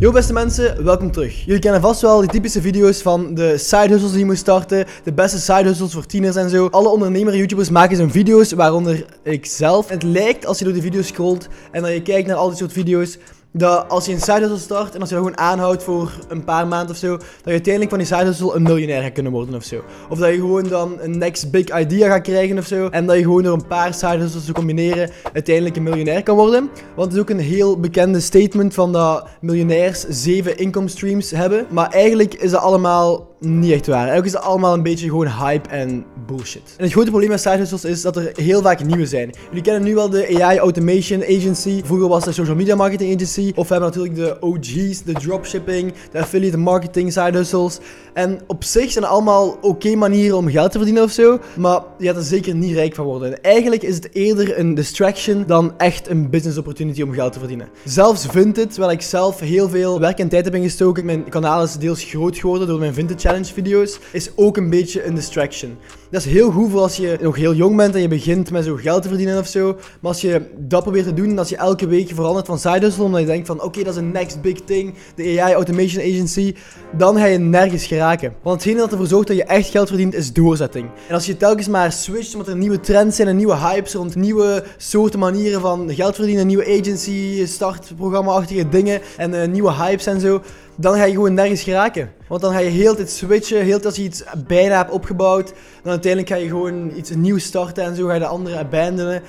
Yo beste mensen, welkom terug. Jullie kennen vast wel die typische video's van de side hustles die je moet starten, de beste side hustles voor tieners en zo. Alle ondernemer YouTubers maken zo'n video's, waaronder ik zelf. Het lijkt als je door die video's scrolt en dan je kijkt naar al die soort video's, dat als je een side hustle start en als je dat gewoon aanhoudt voor een paar maanden of zo, dat je uiteindelijk van die side hustle een miljonair gaat kunnen worden of zo. Of dat je gewoon dan een next big idea gaat krijgen of zo, en dat je gewoon door een paar side hustles te combineren uiteindelijk een miljonair kan worden. Want het is ook een heel bekende statement van dat miljonairs zeven income streams hebben, maar eigenlijk is dat allemaal niet echt waar. Eigenlijk is dat allemaal een beetje gewoon hype en bullshit. En het grote probleem met side hustles is dat er heel vaak nieuwe zijn. Jullie kennen nu wel de AI Automation Agency. Vroeger was de Social Media Marketing Agency. Of we hebben natuurlijk de OG's, de dropshipping, de affiliate marketing side hustles. En op zich zijn het allemaal oké manieren om geld te verdienen of zo. Maar je gaat er zeker niet rijk van worden. eigenlijk is het eerder een distraction dan echt een business opportunity om geld te verdienen. Zelfs Vinted, terwijl ik zelf heel veel werk en tijd heb ingestoken. Mijn kanaal is deels groot geworden door mijn Vinted challenge video's, is ook een beetje een distraction. Dat is heel goed voor als je nog heel jong bent en je begint met zo geld te verdienen of zo. Maar als je dat probeert te doen, als je elke week verandert van side hustle, omdat je denkt van oké, dat is een next big thing, de AI Automation Agency, dan ga je nergens geraken. Want hetgene dat ervoor zorgt dat je echt geld verdient, is doorzetting. En als je telkens maar switcht, omdat er nieuwe trends zijn en nieuwe hypes rond nieuwe soorten manieren van geld verdienen, nieuwe agency, startprogramma-achtige dingen en uh, nieuwe hypes en zo, dan ga je gewoon nergens geraken. Want dan ga je heel tijd switchen, heel tijd als je iets bijna hebt opgebouwd, dan uiteindelijk ga je gewoon iets nieuws starten en zo ga je de andere abandonen.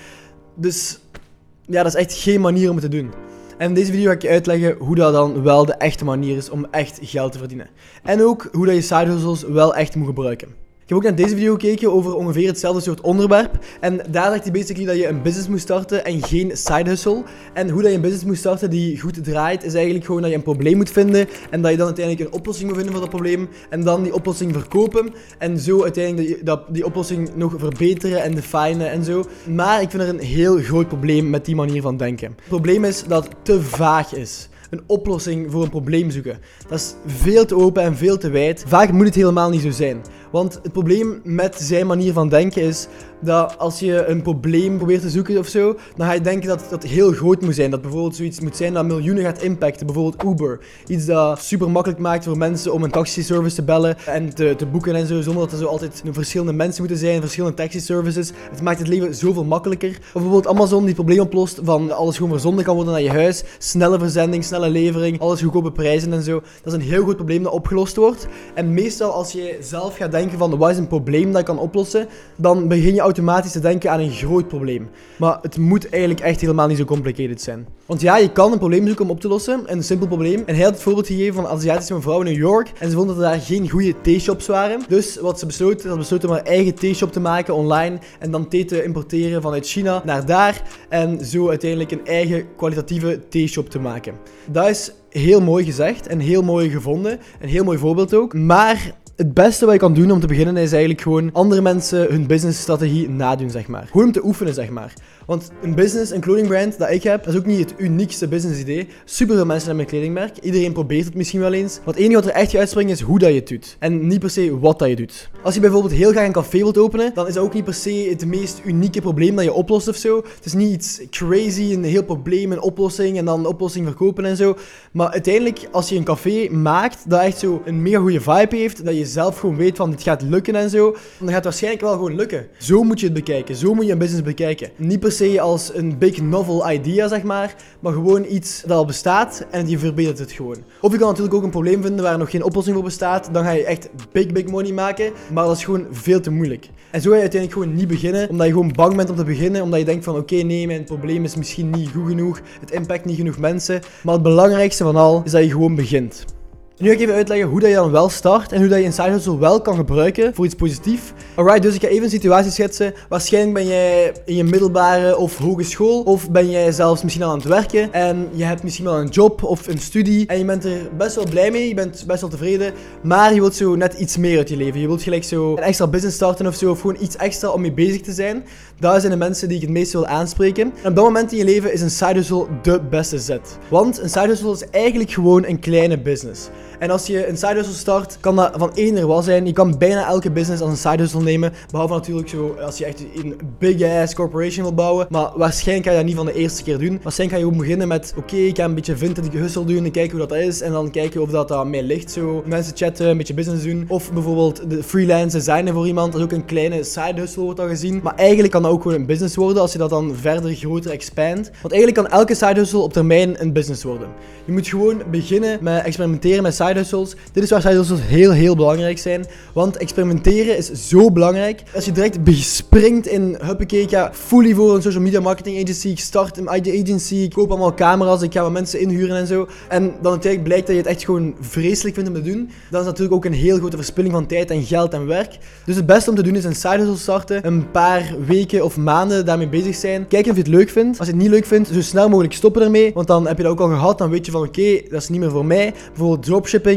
Dus ja, dat is echt geen manier om het te doen. En in deze video ga ik je uitleggen hoe dat dan wel de echte manier is om echt geld te verdienen. En ook hoe dat je side hustles wel echt moet gebruiken heb ook naar deze video gekeken over ongeveer hetzelfde soort onderwerp. En daar zegt hij basically dat je een business moet starten en geen side hustle. En hoe dat je een business moet starten die goed draait, is eigenlijk gewoon dat je een probleem moet vinden. En dat je dan uiteindelijk een oplossing moet vinden voor dat probleem. En dan die oplossing verkopen. En zo uiteindelijk dat, die oplossing nog verbeteren en definen en zo. Maar ik vind er een heel groot probleem met die manier van denken. Het probleem is dat het te vaag is een oplossing voor een probleem zoeken. Dat is veel te open en veel te wijd. Vaak moet het helemaal niet zo zijn. Want het probleem met zijn manier van denken is dat als je een probleem probeert te zoeken of zo, dan ga je denken dat dat heel groot moet zijn. Dat bijvoorbeeld zoiets moet zijn dat miljoenen gaat impacten. Bijvoorbeeld Uber. Iets dat super makkelijk maakt voor mensen om een taxiservice te bellen en te, te boeken en zo, zonder dat er zo altijd verschillende mensen moeten zijn, verschillende taxiservices. Het maakt het leven zoveel makkelijker. Of bijvoorbeeld Amazon die het probleem oplost van alles gewoon verzonden kan worden naar je huis. Snelle verzending, snelle levering, alles goedkope prijzen en zo. Dat is een heel goed probleem dat opgelost wordt. En meestal als je zelf gaat denken van wat is een probleem dat ik kan oplossen, dan begin je automatisch te denken aan een groot probleem. Maar het moet eigenlijk echt helemaal niet zo complicated zijn. Want ja, je kan een probleem zoeken om op te lossen, een simpel probleem. En hij had het voorbeeld gegeven van een Aziatische mevrouw in New York. En ze vonden dat er daar geen goede theeshops waren. Dus wat ze besloten, ze besloten om een eigen theeshop te maken online. En dan thee te importeren vanuit China naar daar. En zo uiteindelijk een eigen kwalitatieve theeshop te maken. Dat is heel mooi gezegd en heel mooi gevonden. Een heel mooi voorbeeld ook. Maar het beste wat je kan doen om te beginnen is eigenlijk gewoon andere mensen hun businessstrategie nadoen, zeg maar. Gewoon om te oefenen, zeg maar. Want een business, een clothingbrand dat ik heb, dat is ook niet het uniekste business idee. Super veel mensen hebben een kledingmerk. Iedereen probeert het misschien wel eens. Want het enige wat er echt uitspringt is hoe dat je het doet. En niet per se wat dat je doet. Als je bijvoorbeeld heel graag een café wilt openen, dan is dat ook niet per se het meest unieke probleem dat je oplost of zo. Het is niet iets crazy, een heel probleem, een oplossing en dan een oplossing verkopen en zo. Maar uiteindelijk, als je een café maakt dat echt zo een mega goede vibe heeft, dat je zelf gewoon weet van dit gaat lukken en zo, dan gaat het waarschijnlijk wel gewoon lukken. Zo moet je het bekijken. Zo moet je een business bekijken. Niet per se als een big novel idea, zeg maar, maar gewoon iets dat al bestaat en je verbetert het gewoon. Of je kan natuurlijk ook een probleem vinden waar nog geen oplossing voor bestaat, dan ga je echt big, big money maken, maar dat is gewoon veel te moeilijk. En zo ga je uiteindelijk gewoon niet beginnen, omdat je gewoon bang bent om te beginnen, omdat je denkt van oké, nee, mijn probleem is misschien niet goed genoeg, het impact niet genoeg mensen, maar het belangrijkste van al is dat je gewoon begint. Nu ga ik even uitleggen hoe dat je dan wel start en hoe dat je een side hustle wel kan gebruiken voor iets positiefs. Alright, dus ik ga even een situatie schetsen. Waarschijnlijk ben jij in je middelbare of hogeschool of ben jij zelfs misschien al aan het werken en je hebt misschien wel een job of een studie en je bent er best wel blij mee, je bent best wel tevreden, maar je wilt zo net iets meer uit je leven. Je wilt gelijk zo een extra business starten of zo of gewoon iets extra om mee bezig te zijn. Daar zijn de mensen die ik het meest wil aanspreken. En op dat moment in je leven is een side hustle de beste zet. Want een side hustle is eigenlijk gewoon een kleine business. En als je een side hustle start, kan dat van eender wat zijn. Je kan bijna elke business als een side hustle nemen. Behalve natuurlijk zo, als je echt een big ass corporation wil bouwen. Maar waarschijnlijk ga je dat niet van de eerste keer doen. Waarschijnlijk ga je beginnen met, oké, ik ga een beetje vintage hustle doen en kijken hoe dat is. En dan kijken of dat, dat mij ligt zo. Mensen chatten, een beetje business doen. Of bijvoorbeeld de freelance designen voor iemand. Dat is ook een kleine side hustle wordt al gezien. Maar eigenlijk kan dat ook gewoon een business worden als je dat dan verder groter expandt. Want eigenlijk kan elke side hustle op termijn een business worden. Je moet gewoon beginnen met experimenteren met side. Dit is waar side heel, heel belangrijk zijn. Want experimenteren is zo belangrijk. Als je direct springt in, huppakee, ik fully voor een social media marketing agency. Ik start een agency, ik koop allemaal camera's, ik ga wat mensen inhuren en zo. En dan uiteindelijk blijkt dat je het echt gewoon vreselijk vindt om te doen. Dan is natuurlijk ook een heel grote verspilling van tijd en geld en werk. Dus het beste om te doen is een side hustle starten. Een paar weken of maanden daarmee bezig zijn. Kijken of je het leuk vindt. Als je het niet leuk vindt, zo snel mogelijk stoppen ermee. Want dan heb je dat ook al gehad. Dan weet je van oké, dat is niet meer voor mij. Bijvoorbeeld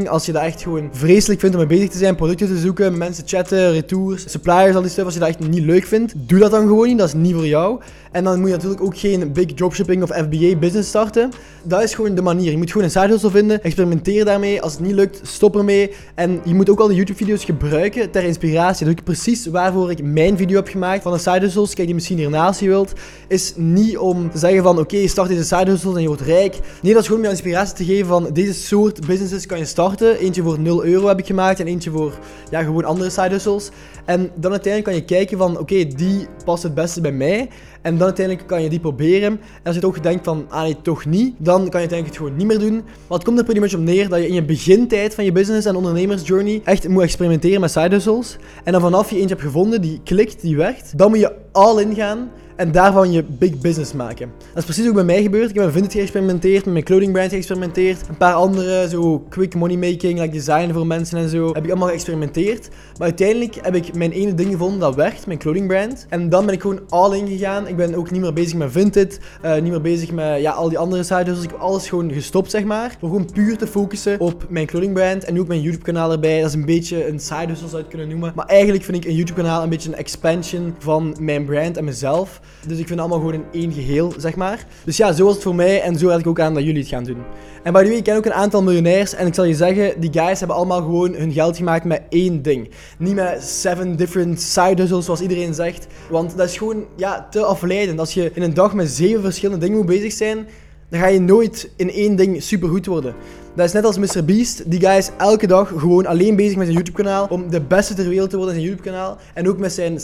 Als je dat echt gewoon vreselijk vindt om mee bezig te zijn. Producten te zoeken, mensen chatten, retours, suppliers, al die stuff. Als je dat echt niet leuk vindt, doe dat dan gewoon niet. Dat is niet voor jou. En dan moet je natuurlijk ook geen big dropshipping of FBA business starten. Dat is gewoon de manier. Je moet gewoon een side hustle vinden, experimenteer daarmee. Als het niet lukt, stop ermee. En je moet ook al de YouTube-video's gebruiken ter inspiratie. Dat is precies waarvoor ik mijn video heb gemaakt van de side hustles. Kijk, die misschien hiernaast je wilt. Is niet om te zeggen van, oké, start deze side hustles en je wordt rijk. Nee, dat is gewoon om je inspiratie te geven van, deze soort businesses kan je starten. Eentje voor 0 euro heb ik gemaakt en eentje voor, ja, gewoon andere side hustles. En dan uiteindelijk kan je kijken van, oké, die past het beste bij mij. En uiteindelijk kan je die proberen. En als je toch denkt van, ah toch niet, dan kan je uiteindelijk het gewoon niet meer doen. Maar het komt er pretty much op neer dat je in je begintijd van je business en ondernemersjourney echt moet experimenteren met side hustles. En dan vanaf je eentje hebt gevonden die klikt, die werkt, dan moet je all in gaan en daarvan je big business maken. Dat is precies ook bij mij gebeurd. Ik heb met Vinted geëxperimenteerd, met mijn clothing brand geëxperimenteerd. Een paar andere, zo quick money making, like design voor mensen en zo. Heb ik allemaal geëxperimenteerd. Maar uiteindelijk heb ik mijn ene ding gevonden dat werkt, mijn clothing brand. En dan ben ik gewoon all in gegaan. Ik ben ook niet meer bezig met Vinted, uh, niet meer bezig met ja, al die andere sites. Dus ik heb alles gewoon gestopt, zeg maar. Om gewoon puur te focussen op mijn clothing brand. En nu ook mijn YouTube kanaal erbij. Dat is een beetje een side hustle zou je het kunnen noemen. Maar eigenlijk vind ik een YouTube kanaal een beetje een expansion van mijn brand en mezelf. Dus ik vind het allemaal gewoon in één geheel, zeg maar. Dus ja, zo was het voor mij en zo had ik ook aan dat jullie het gaan doen. En by the way, ik ken ook een aantal miljonairs en ik zal je zeggen, die guys hebben allemaal gewoon hun geld gemaakt met één ding. Niet met seven different side hustles, zoals iedereen zegt. Want dat is gewoon, ja, te afleidend. Als je in een dag met zeven verschillende dingen moet bezig zijn, dan ga je nooit in één ding super goed worden. Dat is net als Mr. Beast. Die guy is elke dag gewoon alleen bezig met zijn YouTube-kanaal. Om de beste ter wereld te worden in zijn YouTube-kanaal. En ook met zijn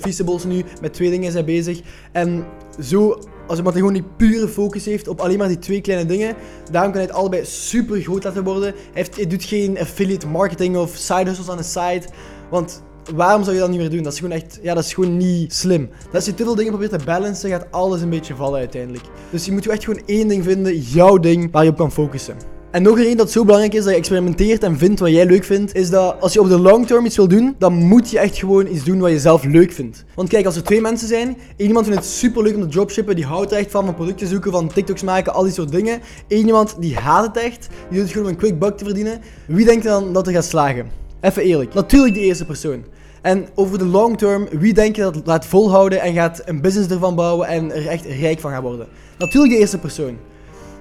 feastables nu. Met twee dingen is hij bezig. En zo, als iemand gewoon die pure focus heeft op alleen maar die twee kleine dingen. Daarom kan hij het allebei super groot laten worden. Hij, doet geen affiliate marketing of side hustles aan de side. Want waarom zou je dat niet meer doen? Dat is gewoon echt, ja, dat is gewoon niet slim. Als je te veel dingen probeert te balancen, gaat alles een beetje vallen uiteindelijk. Dus je moet echt gewoon één ding vinden, jouw ding, waar je op kan focussen. En nog een dat zo belangrijk is dat je experimenteert en vindt wat jij leuk vindt, is dat als je op de long term iets wil doen, dan moet je echt gewoon iets doen wat je zelf leuk vindt. Want kijk, als er twee mensen zijn, iemand vindt het super leuk om te dropshippen, die houdt er echt van, van producten zoeken, van TikToks maken, al die soort dingen. Eén iemand die haat het echt, die doet het gewoon om een quick buck te verdienen. Wie denkt dan dat er gaat slagen? Even eerlijk. Natuurlijk de eerste persoon. En over de long term, wie denk je dat laat volhouden en gaat een business ervan bouwen en er echt rijk van gaat worden? Natuurlijk de eerste persoon.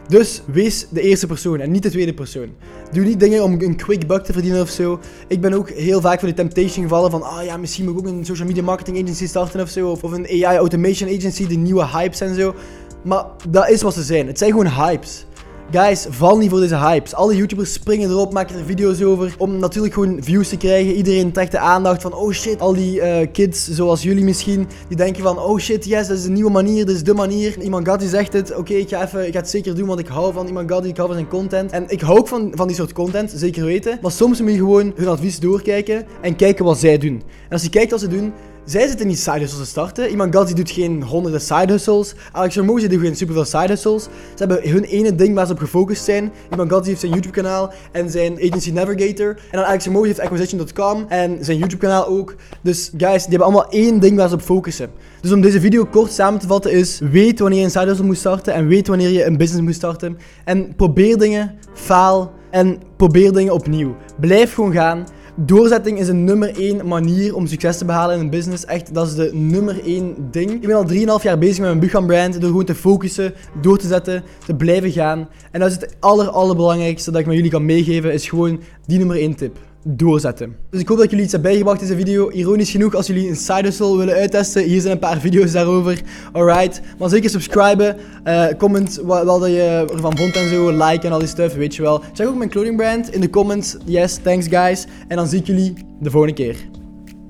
Dus wees de eerste persoon en niet de tweede persoon. Doe niet dingen om een quick buck te verdienen of zo. Ik ben ook heel vaak voor de temptation gevallen van, ah ja, misschien moet ik ook een social media marketing agency starten of zo. Of, of een AI automation agency, de nieuwe hypes en zo. Maar dat is wat ze zijn. Het zijn gewoon hypes. Guys, val niet voor deze hypes. Alle YouTubers springen erop, maken er video's over. Om natuurlijk gewoon views te krijgen. Iedereen trekt de aandacht van, oh shit. Al die uh, kids, zoals jullie misschien, die denken van, oh shit, yes, dat is een nieuwe manier, dit is de manier. Iemand God die zegt het, oké, ik ga even, ik ga het zeker doen, want ik hou van Iemand God, ik hou van zijn content. En ik hou ook van, van die soort content, zeker weten. Maar soms moet je gewoon hun advies doorkijken en kijken wat zij doen. En als je kijkt wat ze doen, zij zitten niet side hustles te starten. Iman Gazi doet geen honderden side hustles. Alex Ramosi doet geen superveel side hustles. Ze hebben hun ene ding waar ze op gefocust zijn. Iman Gazi heeft zijn YouTube kanaal en zijn agency Navigator. En dan Alex Ramosi heeft acquisition.com en zijn YouTube kanaal ook. Dus guys, die hebben allemaal één ding waar ze op focussen. Dus om deze video kort samen te vatten is, weet wanneer je een side hustle moet starten en weet wanneer je een business moet starten. En probeer dingen, faal en probeer dingen opnieuw. Blijf gewoon gaan. Doorzetting is een nummer 1 manier om succes te behalen in een business. Echt, dat is de nummer 1 ding. Ik ben al 3,5 jaar bezig met mijn Buchan brand. Door gewoon te focussen, door te zetten, te blijven gaan. En dat is het aller, allerbelangrijkste dat ik met jullie kan meegeven. Is gewoon die nummer 1 tip doorzetten. Dus ik hoop dat jullie iets hebben bijgebracht in deze video. Ironisch genoeg, als jullie een side hustle willen uittesten, hier zijn een paar video's daarover. Alright, maar zeker subscriben, uh, comment wat, je ervan vond en zo, like en al die stuff, weet je wel. Check ook mijn clothing brand in de comments. Yes, thanks guys. En dan zie ik jullie de volgende keer.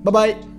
Bye bye.